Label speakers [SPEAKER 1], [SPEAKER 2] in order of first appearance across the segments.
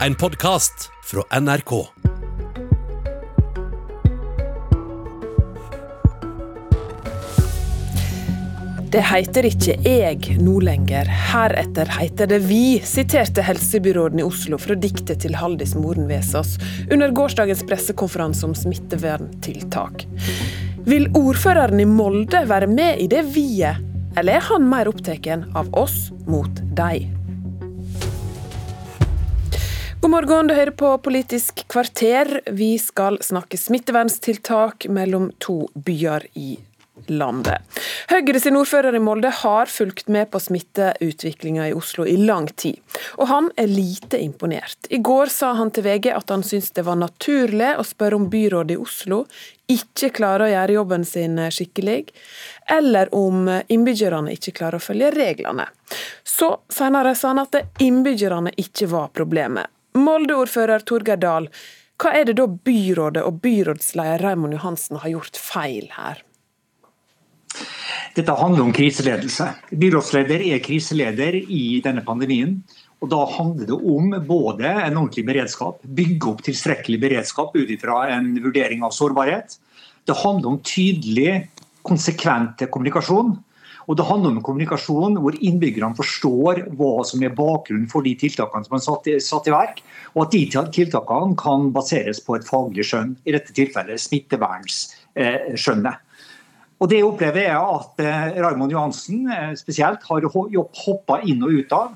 [SPEAKER 1] En podkast fra NRK.
[SPEAKER 2] Det heter ikke jeg nå lenger, heretter heter det vi, siterte helsebyråden i Oslo fra diktet til Haldis Moren Vesaas under gårsdagens pressekonferanse om smitteverntiltak. Vil ordføreren i Molde være med i det vi-et, eller er han mer opptatt av oss mot deg? God morgen, du hører på Politisk kvarter. Vi skal snakke smitteverntiltak mellom to byer i landet. Høyre sin ordfører i Molde har fulgt med på smitteutviklinga i Oslo i lang tid, og han er lite imponert. I går sa han til VG at han syntes det var naturlig å spørre om byrådet i Oslo ikke klarer å gjøre jobben sin skikkelig, eller om innbyggerne ikke klarer å følge reglene. Så senere sa han at innbyggerne ikke var problemet. Molde-ordfører Torgeir Dahl, hva er det da byrådet og byrådsleder Raymond Johansen har gjort feil her?
[SPEAKER 3] Dette handler om kriseledelse. Byrådsleder er kriseleder i denne pandemien. og Da handler det om både en ordentlig beredskap, bygge opp tilstrekkelig beredskap ut ifra en vurdering av sårbarhet. Det handler om tydelig, konsekvent kommunikasjon. Og det handler om kommunikasjon hvor innbyggerne forstår hva som er bakgrunnen for de tiltakene som er satt satt i verk, og at de tiltakene kan baseres på et faglig skjønn, i dette tilfellet smittevernskjønnet. Og Det opplever jeg at eh, Raymond Johansen eh, spesielt har hoppa inn og ut av.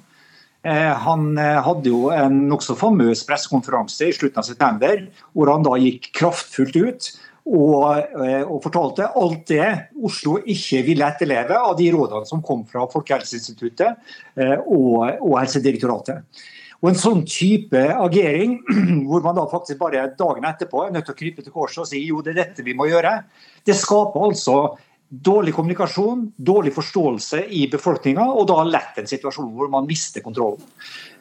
[SPEAKER 3] Eh, han hadde jo en nokså famøs pressekonferanse i slutten av september, hvor han da gikk kraftfullt ut og, og, fortalte alt det Oslo ikke ville etterleve av de rådene som kom fra Folkehelseinstituttet og, og Helsedirektoratet. Og En sånn type agering, hvor man da faktisk bare dagen etterpå er nødt til å krype til korset og si jo, det er dette vi må gjøre, det skaper altså dårlig kommunikasjon, dårlig forståelse i befolkninga, og da lett en situasjon hvor man mister kontrollen.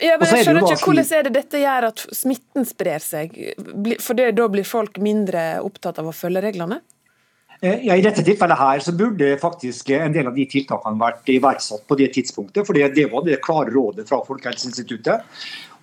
[SPEAKER 2] Ja, men jeg skjønner ikke, Hvordan er det dette gjør at smitten sprer seg? For det, Da blir folk mindre opptatt av å følge reglene?
[SPEAKER 3] Eh, ja, I dette tilfellet her så burde faktisk en del av de tiltakene vært iverksatt på det tidspunktet. for Det var det klare rådet fra Folkehelseinstituttet.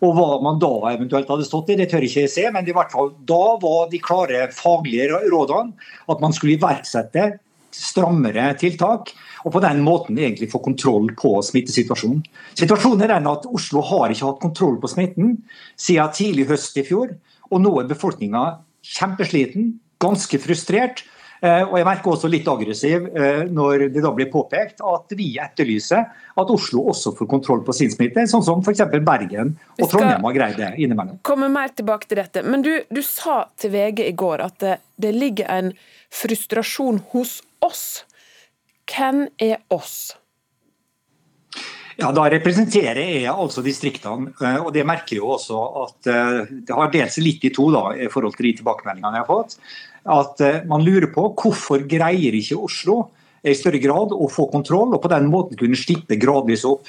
[SPEAKER 3] Og Hva man da eventuelt hadde stått i, det tør ikke jeg se, men i hvert fall da var de klare faglige rådene at man skulle iverksette strammere tiltak, og på den måten egentlig få kontroll på smittesituasjonen. Situasjonen er den at Oslo har ikke hatt kontroll på smitten siden tidlig høst i fjor, og nå er befolkninga kjempesliten, ganske frustrert. Eh, og jeg merker også litt aggressiv eh, når det da blir påpekt at vi etterlyser at Oslo også får kontroll på sin smitte, sånn som f.eks. Bergen og Trondheim har greid det innimellom.
[SPEAKER 2] Kommer mer tilbake til dette. Men du, du sa til VG i går at det, det ligger en frustrasjon hos oss. Hvem er oss?
[SPEAKER 3] Ja, Da representerer jeg altså distriktene. Eh, og Det merker jo også at det har delt seg litt i to da, i forhold til de tilbakemeldingene jeg har fått at eh, man lurer på hvorfor greier ikke Oslo i større grad å få kontroll, og på den måten kunne slippe gradvis opp.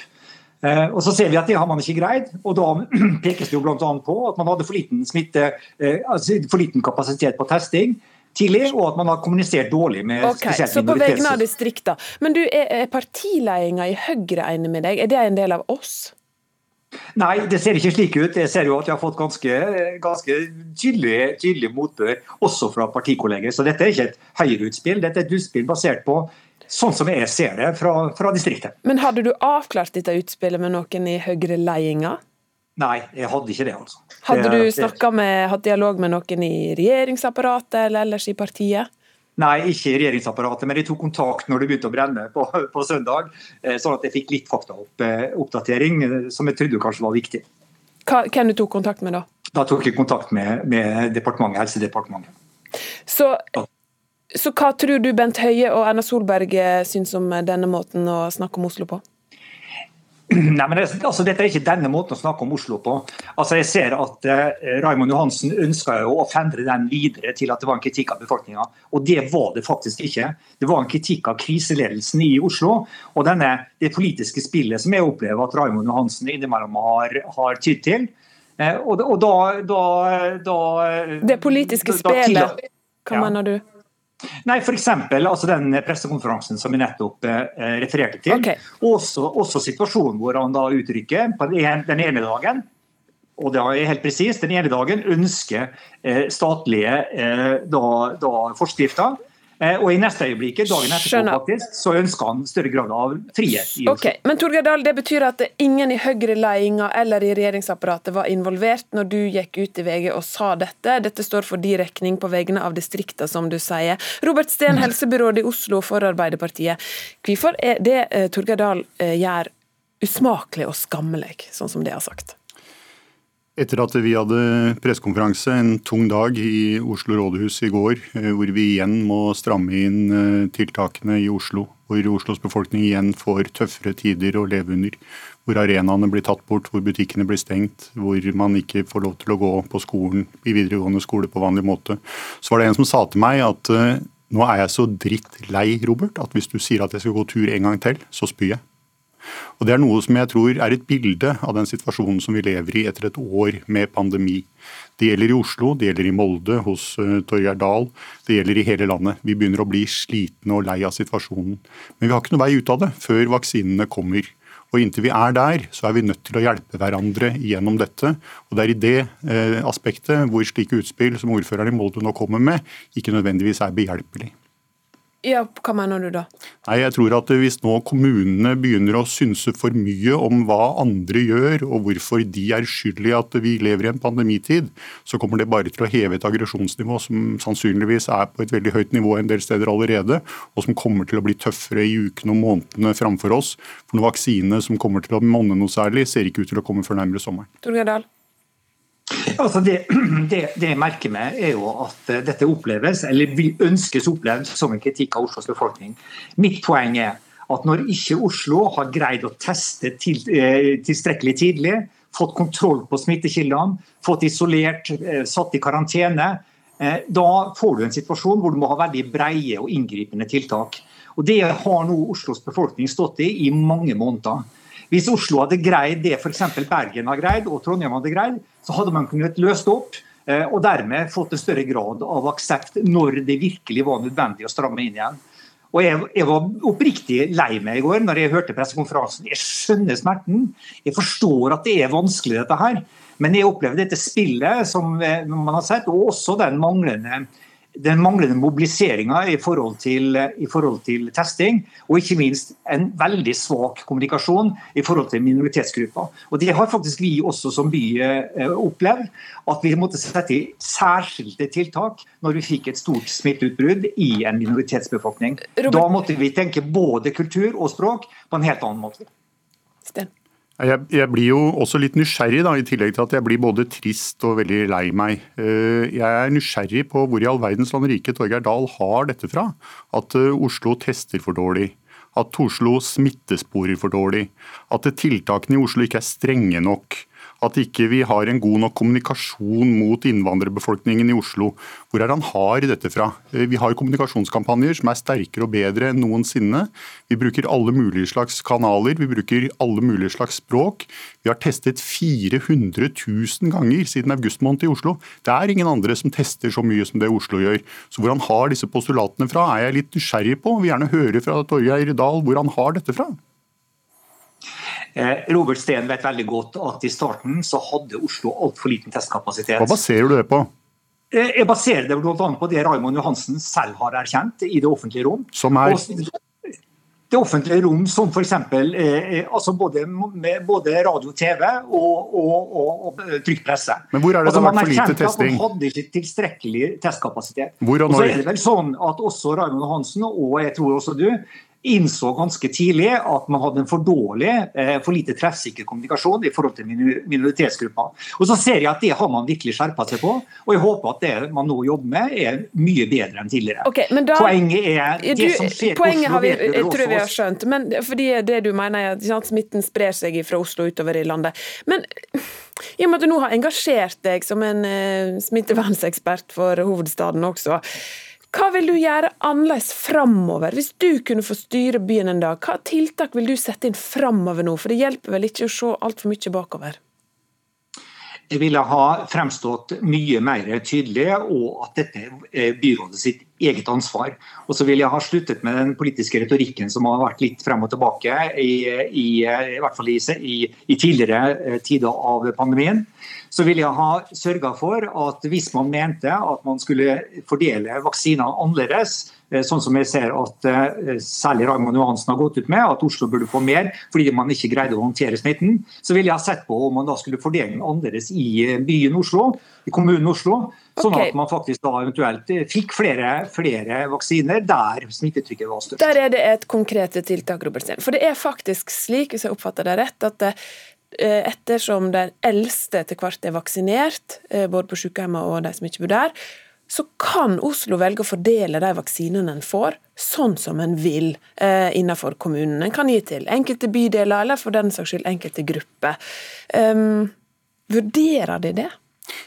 [SPEAKER 3] Eh, og så ser vi at Det har man ikke greid. og Da pekes det jo annet på at man hadde for liten, smitte, eh, altså for liten kapasitet på testing tidlig, og at man har kommunisert dårlig med
[SPEAKER 2] okay, spesielt Så på vegne av distrikta. Men du, er partiledelsen i Høyre enig med deg? Er det en del av oss?
[SPEAKER 3] Nei, det ser ikke slik ut. Jeg ser jo at jeg har fått ganske, ganske tydelig, tydelig, motbør, også fra partikolleger. Så dette er ikke et Høyre-utspill, dette er et utspill basert på sånn som jeg ser det fra, fra distriktet.
[SPEAKER 2] Men hadde du avklart dette utspillet med noen i Høyre-ledelsen?
[SPEAKER 3] Nei, jeg hadde ikke det. altså.
[SPEAKER 2] Hadde du snakka med, hatt dialog med noen i regjeringsapparatet eller ellers i partiet?
[SPEAKER 3] Nei, ikke i regjeringsapparatet, men jeg tok kontakt når det begynte å brenne på, på søndag. Eh, sånn at jeg fikk litt faktaoppdatering, eh, som jeg trodde kanskje var viktig.
[SPEAKER 2] Hva, hvem du tok kontakt med da?
[SPEAKER 3] Da tok jeg kontakt med, med departementet, Helsedepartementet.
[SPEAKER 2] Så, så hva tror du Bent Høie og Erna Solberg eh, syns om denne måten å snakke om Oslo på?
[SPEAKER 3] Nei, men det, altså, Dette er ikke denne måten å snakke om Oslo på. Altså, jeg ser at eh, Raymond Johansen ønska å fendre den videre til at det var en kritikk av befolkninga. Og det var det faktisk ikke. Det var en kritikk av kriseledelsen i Oslo. Og denne, det politiske spillet som jeg opplever at Raymond Johansen innimellom har, har tydd til. Eh, og, og da, da, da,
[SPEAKER 2] Det politiske spillet, hva mener du?
[SPEAKER 3] Nei, F.eks. Altså den pressekonferansen som vi nettopp eh, refererte til.
[SPEAKER 2] Okay.
[SPEAKER 3] Også, også, situasjonen hvor han da uttrykker på den ene dagen Og det er helt precis, Den ene dagen ønsker eh, statlige eh, da, da forskrifter Eh, og i neste øyeblikk, dagen etterpå, faktisk, så ønsker han større grad av frihet. i
[SPEAKER 2] Ok, Men Torgeir Dahl, det betyr at ingen i Høyre-ledelsen eller i regjeringsapparatet var involvert når du gikk ut i VG og sa dette. Dette står for din regning på vegne av distriktene, som du sier. Robert Steen, helsebyråd i Oslo for Arbeiderpartiet. Hvorfor er det eh, Torgeir Dahl eh, gjør usmakelig og skammelig, sånn som det har sagt?
[SPEAKER 4] Etter at vi hadde pressekonferanse en tung dag i Oslo rådhus i går, eh, hvor vi igjen må stramme inn eh, tiltakene i Oslo, hvor Oslos befolkning igjen får tøffere tider å leve under, hvor arenaene blir tatt bort, hvor butikkene blir stengt, hvor man ikke får lov til å gå på skolen i videregående skole på vanlig måte, så var det en som sa til meg at eh, nå er jeg så dritt lei, Robert, at hvis du sier at jeg skal gå tur en gang til, så spyr jeg. Og Det er noe som jeg tror er et bilde av den situasjonen som vi lever i etter et år med pandemi. Det gjelder i Oslo, det gjelder i Molde hos uh, Torgeir Dahl, det gjelder i hele landet. Vi begynner å bli slitne og lei av situasjonen. Men vi har ikke noe vei ut av det før vaksinene kommer. Og Inntil vi er der, så er vi nødt til å hjelpe hverandre gjennom dette. Og Det er i det eh, aspektet hvor slike utspill som ordføreren i Molde nå kommer med, ikke nødvendigvis er behjelpelig.
[SPEAKER 2] Ja, Hva mener du da?
[SPEAKER 4] Nei, jeg tror at Hvis nå kommunene begynner å synse for mye om hva andre gjør, og hvorfor de er skyld i at vi lever i en pandemitid, så kommer det bare til å heve et aggresjonsnivå som sannsynligvis er på et veldig høyt nivå en del steder allerede, og som kommer til å bli tøffere i ukene og månedene framfor oss. For noen vaksine som kommer til å monne noe særlig, ser ikke ut til å komme før nærmere sommeren.
[SPEAKER 2] Torgeir Dahl?
[SPEAKER 3] Altså det, det, det, jeg merker meg, er jo at eh, dette oppleves, eller ønskes opplevd som en kritikk av Oslos befolkning. Mitt poeng er at når ikke Oslo har greid å teste til, eh, tilstrekkelig tidlig, fått kontroll på smittekildene, fått isolert, eh, satt i karantene, da får du en situasjon hvor du må ha veldig breie og inngripende tiltak. Og Det har nå Oslos befolkning stått i i mange måneder. Hvis Oslo hadde greid det f.eks. Bergen har greid og Trondheim hadde greid, så hadde man kunnet løst opp eh, og dermed fått en større grad av aksept når det virkelig var nødvendig å stramme inn igjen. Og jeg, jeg, var oppriktig lei meg i går når jeg hørte pressekonferansen. Jeg skjønner smerten. Jeg forstår at det er vanskelig, dette her. Men jeg opplever dette spillet som eh, man har sett, og også den manglende den manglende mobiliseringa i, i forhold til testing, og ikke minst en veldig svak kommunikasjon i forhold til minoritetsgrupper. Og Det har faktisk vi også som by eh, opplevd, at vi måtte sette i særskilte tiltak når vi fikk et stort smitteutbrudd i en minoritetsbefolkning. Robert... Da måtte vi tenke både kultur og språk på en helt annen måte.
[SPEAKER 2] Sten.
[SPEAKER 4] Jeg, jeg, blir jo også litt nysgjerrig, da, i tillegg til at jeg blir både trist og veldig lei meg. Eh, jeg er nysgjerrig på hvor i all verdens land rike Torgeir Dahl har dette fra. At eh, Oslo tester for dårlig. At Oslo smittesporer for dårlig. At tiltakene i Oslo ikke er strenge nok at ikke vi har en god nok kommunikasjon mot innvandrerbefolkningen i Oslo. Hvor er han har dette fra? Eh, vi har kommunikasjonskampanjer som er sterkere og bedre enn noensinne. Vi bruker alle mulige slags kanaler, vi bruker alle mulige slags språk. Vi har testet 400 000 ganger siden august måned i Oslo. Det er ingen andre som tester så mye som det Oslo gjør. Så hvor han har disse postulatene fra, er jeg litt nysgjerrig på. Vil gjerne høre fra Torgeir Dahl hvor han har dette fra.
[SPEAKER 3] Eh, Robert Steen vet veldig godt at i starten så hadde Oslo altfor liten testkapasitet.
[SPEAKER 4] Hva baserer du det på?
[SPEAKER 3] Eh, jeg baserer det bl.a. på det Raymond Johansen selv har erkjent i det offentlige rom.
[SPEAKER 4] Som er?
[SPEAKER 3] det offentlige rom som f.eks. Eh, altså både, både radio, TV og, og, og, og trykkpresse.
[SPEAKER 4] Men hvor er det altså, det har vært for lite testing?
[SPEAKER 3] Man hadde ikke tilstrekkelig testkapasitet.
[SPEAKER 4] Hvor og
[SPEAKER 3] når? Og så er det vel sånn at også Raymond Johansen, og jeg tror også du, innså ganske tidlig at man hadde en for dårlig, eh, for lite treffsikker kommunikasjon i forhold til minoritetsgrupper. Og så ser jeg at Det har man virkelig skjerpa seg på, og jeg håper at det man nå jobber med, er mye bedre enn tidligere.
[SPEAKER 2] Okay, da,
[SPEAKER 3] poenget er det
[SPEAKER 2] du,
[SPEAKER 3] som skjer
[SPEAKER 2] poenget har vi, jeg tror vi har skjønt, men fordi det du mener er at smitten sprer seg fra Oslo utover i landet. Men i og med at du nå har engasjert deg som en uh, smittevernsekspert for hovedstaden også. Hva vil du gjøre annerledes framover? Hvis du kunne få styre byen en dag, hva tiltak vil du sette inn framover nå? For det hjelper vel ikke å se altfor mye bakover?
[SPEAKER 3] Ville ha fremstått mye mer tydelig, og at dette er byrådet sitt eget ansvar. Og så vil jeg ha sluttet med den politiske retorikken som har vært litt frem og tilbake, i, i, i hvert fall i, i, tidligere tider av pandemien. Så vil jeg ha sørga for at hvis man mente at man skulle fordele vaksiner annerledes, Eh, sånn som jeg ser at eh, særlig Raymond Johansen har gått ut med, at Oslo burde få mer fordi man ikke greide å håndtere smitten, så ville jeg ha sett på om man da skulle fordele den annerledes i eh, byen Oslo, i kommunen Oslo. Sånn okay. at man faktisk da eventuelt fikk flere, flere, vaksiner der smittetrykket var størst.
[SPEAKER 2] Der er det et konkret tiltak, Robertsen. For det er faktisk slik, hvis jeg oppfatter det rett, at det, ettersom de eldste etter hvert er vaksinert, både på sykehjemmet og de som ikke bor der, så kan Oslo velge å fordele de vaksinene en får, sånn som en vil eh, innenfor kommunen. En kan gi til enkelte bydeler, eller for den saks skyld enkelte grupper. Um, vurderer de det?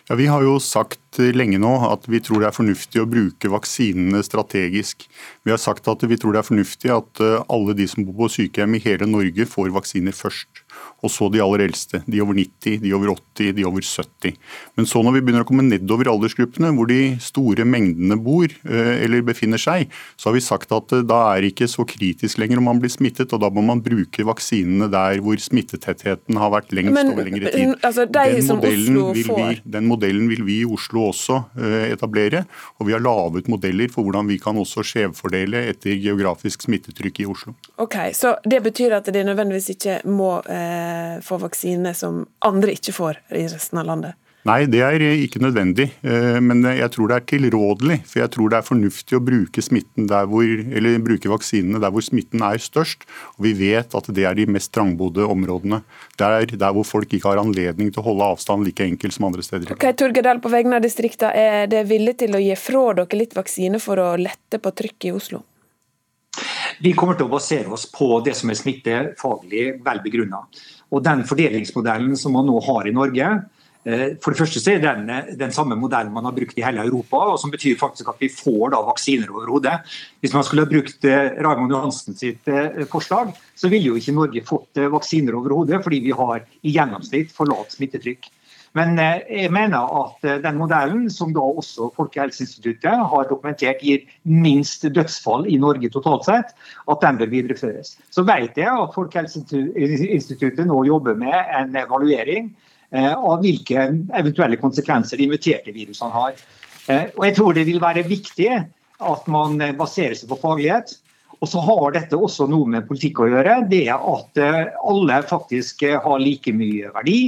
[SPEAKER 4] Ja, Vi har jo sagt lenge nå at vi tror det er fornuftig å bruke vaksinene strategisk. Vi har sagt at vi tror det er fornuftig at eh, alle de som bor på sykehjem i hele Norge får vaksiner først og så de aller eldste. De over 90, de over 80, de over 70. Men så når vi begynner å komme nedover aldersgruppene, hvor de store mengdene bor eh, eller befinner seg, så har vi sagt at eh, da er det ikke så kritisk lenger om man blir smittet, og da må man bruke vaksinene der hvor smittetettheten har vært lengst Men, over lengre tid.
[SPEAKER 2] Altså, den, modellen
[SPEAKER 4] vi, den, modellen vil vi i Oslo også uh, etablere, og vi har laget modeller for hvordan vi kan også skjevfordele etter geografisk smittetrykk i Oslo.
[SPEAKER 2] Ok, Så det betyr at det nødvendigvis ikke må eh få vaksine som andre ikke får i resten av landet?
[SPEAKER 4] Nei, det er ikke nødvendig. Eh, men jeg tror det er tilrådelig. For jeg tror det er fornuftig å bruke, hvor, bruke vaksinene der hvor smitten er størst. Og vi vet at det er de mest trangbodde områdene. Det er der hvor folk ikke har anledning til å holde avstand like enkelt som andre steder.
[SPEAKER 2] Ok, Torgedal, på vegne av distriktene, er dere villig til å gi fra dere litt vaksine for å lette på trykket i Oslo?
[SPEAKER 3] Vi kommer til å basere oss på det som er smittefaglig vel begrunna. Og den fordelingsmodellen som man nå har i Norge, eh, for det første er det den samme modellen man har brukt i hele Europa, og som betyr faktisk at vi får da vaksiner over hodet. Hvis man skulle ha brukt eh, Raymond Johansen sitt eh, forslag, så ville jo ikke Norge fått vaksiner over hodet, fordi vi har i gjennomsnitt for lavt smittetrykk. Men eh, jeg mener at eh, den modellen, som da også Folkehelseinstituttet har dokumentert gir minst dødsfall i Norge totalt sett, at den bør videreføres. Så vet jeg at Folkehelseinstituttet nå jobber med en evaluering eh, av hvilke eventuelle konsekvenser de muterte virusene har. Og jeg tror det vil være viktig at man baserer seg på faglighet. Og så har dette også noe med politikk å gjøre. Det at alle faktisk har like mye verdi.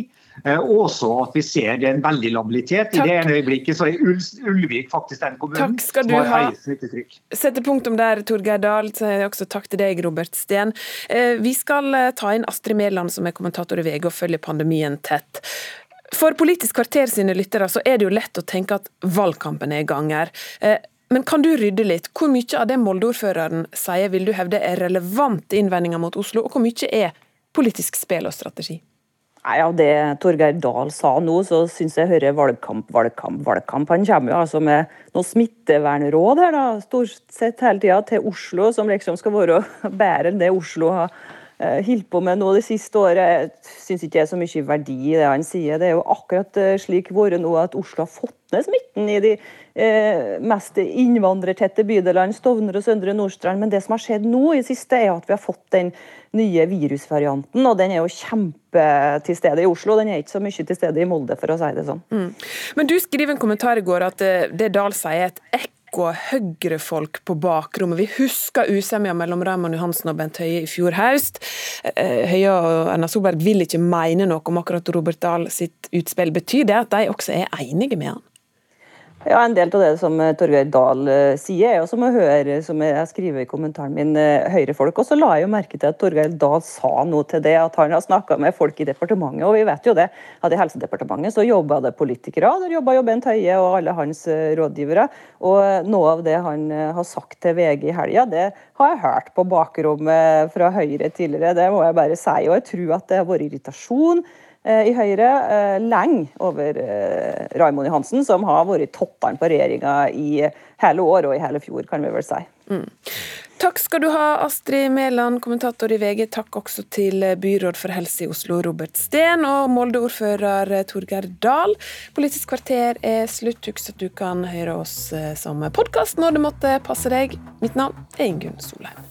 [SPEAKER 3] Eh, også at vi ser en veldig labilitet. Takk. I det ene øyeblikket så er Ulvik faktisk den kommunen
[SPEAKER 2] takk skal du som har høyest smittetrykk. Sette punktum der, Torgeir Dahl. Så også takk til deg, Robert Steen. Eh, vi skal eh, ta inn Astrid Mæland, som er kommentator i VG og følger pandemien tett. For Politisk kvarter sine lyttere så er det jo lett å tenke at valgkampen er i gang her. Men kan du rydde litt? Hvor mye av det Molde-ordføreren sier vil du hevde er relevante innvendinger mot Oslo, og hvor mye er politisk spill og strategi?
[SPEAKER 5] Nei, Av det Torgeir Dahl sa nå, så syns jeg hører valgkamp, valgkamp, valgkamp. Han kommer jo altså med noen smittevernråd her, da, stort sett hele tida, til Oslo, som liksom skal være bedre enn det Oslo har eh, holdt på med nå det siste året. Jeg syns ikke det er så mye verdi i det han sier. Det er jo akkurat eh, slik vært nå at Oslo har fått ned smitten i de eh, mest innvandrertette bydelene, Stovner og Søndre Nordstrand. Men det som har skjedd nå i siste, er at vi har fått den nye virusvarianten. Og den er jo kjempe til stede i Oslo. Den er ikke så mye til stede i Molde, for å si det sånn. Mm.
[SPEAKER 2] Men du skriver en kommentar i går at eh, det Dahl sier er et ekko av høyrefolk på bakrommet. Vi husker usemja mellom Raymond Johansen og Bent Høie i fjor høst. Eh, Høie og Erna Solberg vil ikke mene noe om akkurat Robert Dahl sitt utspill. Betyr det at de også er enige med han?
[SPEAKER 5] Ja, En del av det som eh, Torgeir Dahl eh, sier, er jo som å høre, som jeg skriver i kommentaren min, eh, Høyre-folk. Og så la jeg jo merke til at Torgeir Dahl sa noe til det, at han har snakka med folk i departementet. Og vi vet jo det, at i Helsedepartementet så jobba det politikere, der jobba jo Bent Høie og alle hans rådgivere. Og noe av det han har sagt til VG i helga, det har jeg hørt på bakrommet fra Høyre tidligere, det må jeg bare si. Og jeg tror at det har vært irritasjon i Høyre eh, lenge over eh, Raymond Johansen, som har vært topperen på regjeringa i hele år og i hele fjor, kan vi vel si. Mm.
[SPEAKER 2] Takk skal du ha, Astrid Mæland, kommentator i VG. Takk også til byråd for helse i Oslo, Robert Steen, og Molde-ordfører Torgeir Dahl. Politisk kvarter er slutt. Husk at du kan høre oss eh, som podkast når det måtte passe deg. Mitt navn er Ingunn Solheim.